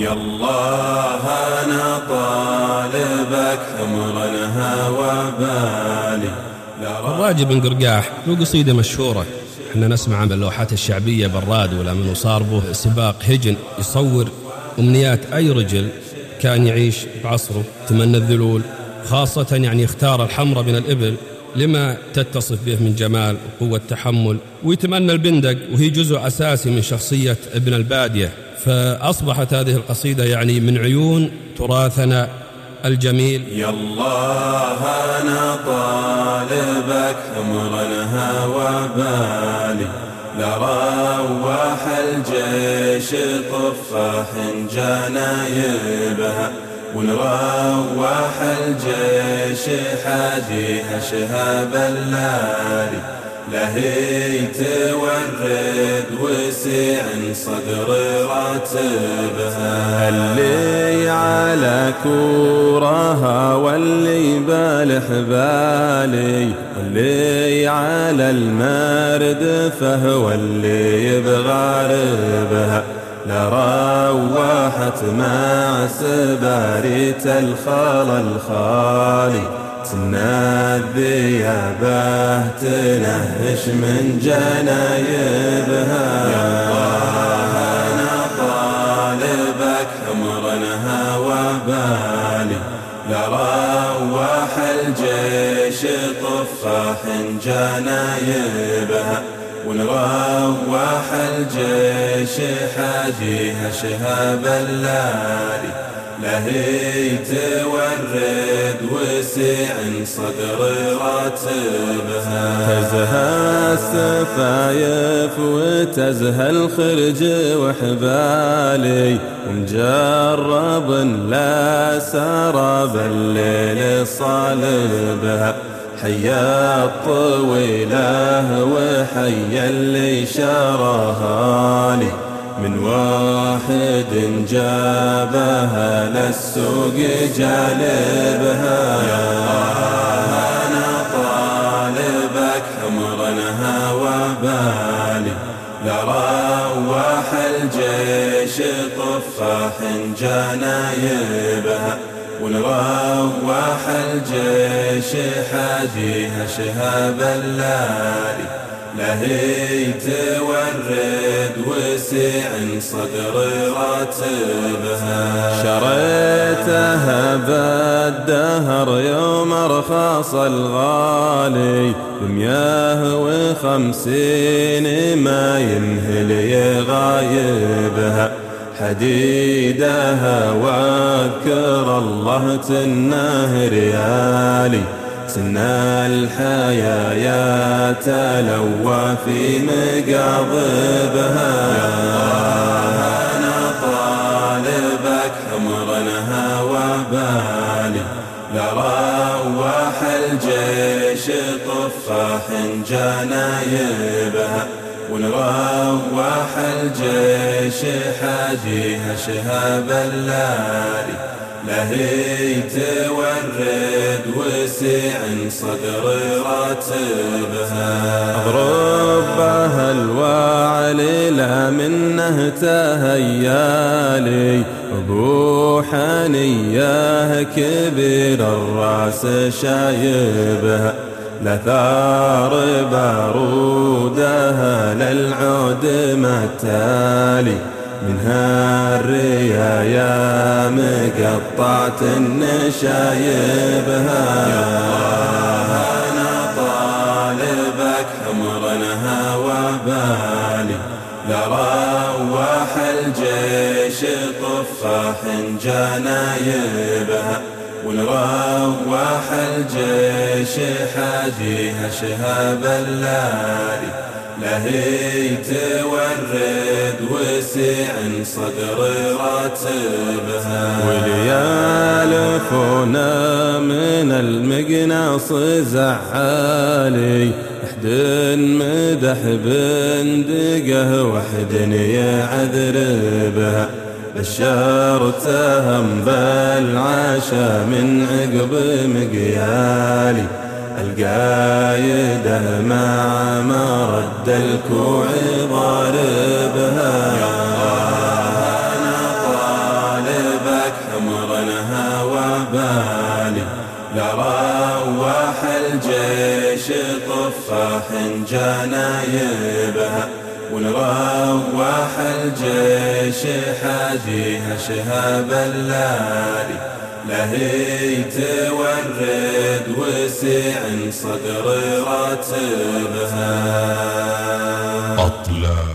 يا الله أنا طالبك ثمرا وبالي الراجي بن قرقاح له قصيدة مشهورة. إحنا نسمع باللوحات الشعبية بالراد ولا من وصار به سباق هجن يصور أمنيات أي رجل كان يعيش بعصره تمنى الذلول خاصة يعني اختار الحمرة من الإبل. لما تتصف به من جمال وقوة تحمل. ويتمنى البندق وهي جزء أساسي من شخصية ابن البادية. فأصبحت هذه القصيدة يعني من عيون تراثنا الجميل. يا الله أنا طالبك ثمرا وبالي لروح الجيش طفاح جنايبها. ونروح الجيش حاديها شهاب اللاري لهي تورد وسع صدر راتبها. اللي على كورها واللي بالحبالي واللي على المرد فهو اللي يبغى لروحت مع سباريت الخال الخالي. تنادي يا باه تنهش من جنايبها. يا الله أنا طالبك عمرنا وبالي لروح الجيش طفاح جنايبها. ونروح الجيش حاجيها شهاب الليالي لهي تورد وسع صدر راتبها. تزهى السفايف وتزهى الخرج وحبالي ومجرب لا سرب الليل صالبها. حيا الطويلة وحيا اللي شرهاني من واحد جابها للسوق جالبها يا أنا طالبك عمرنا وبالي لروح الجيش طفاح جنايبها. ونروح الجيش حاديها شهاب الليالي لهي تورد وسع صدر راتبها. شريتها بالدهر يوم ارخص الغالي بمياه وخمسين ما يمهل يغايبها. حديدها وأذكر الله تناه ريالي سنا الحياة يا تلوى في مقاضبها يا أنا طالبك عمرنا وبالي. لروح الجيش طفاح جنايبها. ونروح الجيش حاجيها شهاب الليالي لهي تورد وسع صدر راتبها. اضربها الوعلي لا منه تهيالي ابو حنياه كبير الرأس شايبها. لثار بارودها متالي منها الريايا مقطعة النشايبها يا الله أنا طالبك عمرنا وبالي. لروح الجيش طفاح جنايبها ونروح الجيش حاجيها شهاب الليالي لهي تورد وسع صدر راتبها وليالفونا من المقناص زعالي احد مدح بندقه وحد يعذر بها. بشرتهم بالعشا من عقب مقيالي. القايدة مع مرد الكوع ضاربها يا أنا طالبك حمر هوى بالي لروح الجيش طفاح جنايبها ونروح الجيش حاجيها شهاب اللالي لهي تورد وسع صدر راتبها. أطلال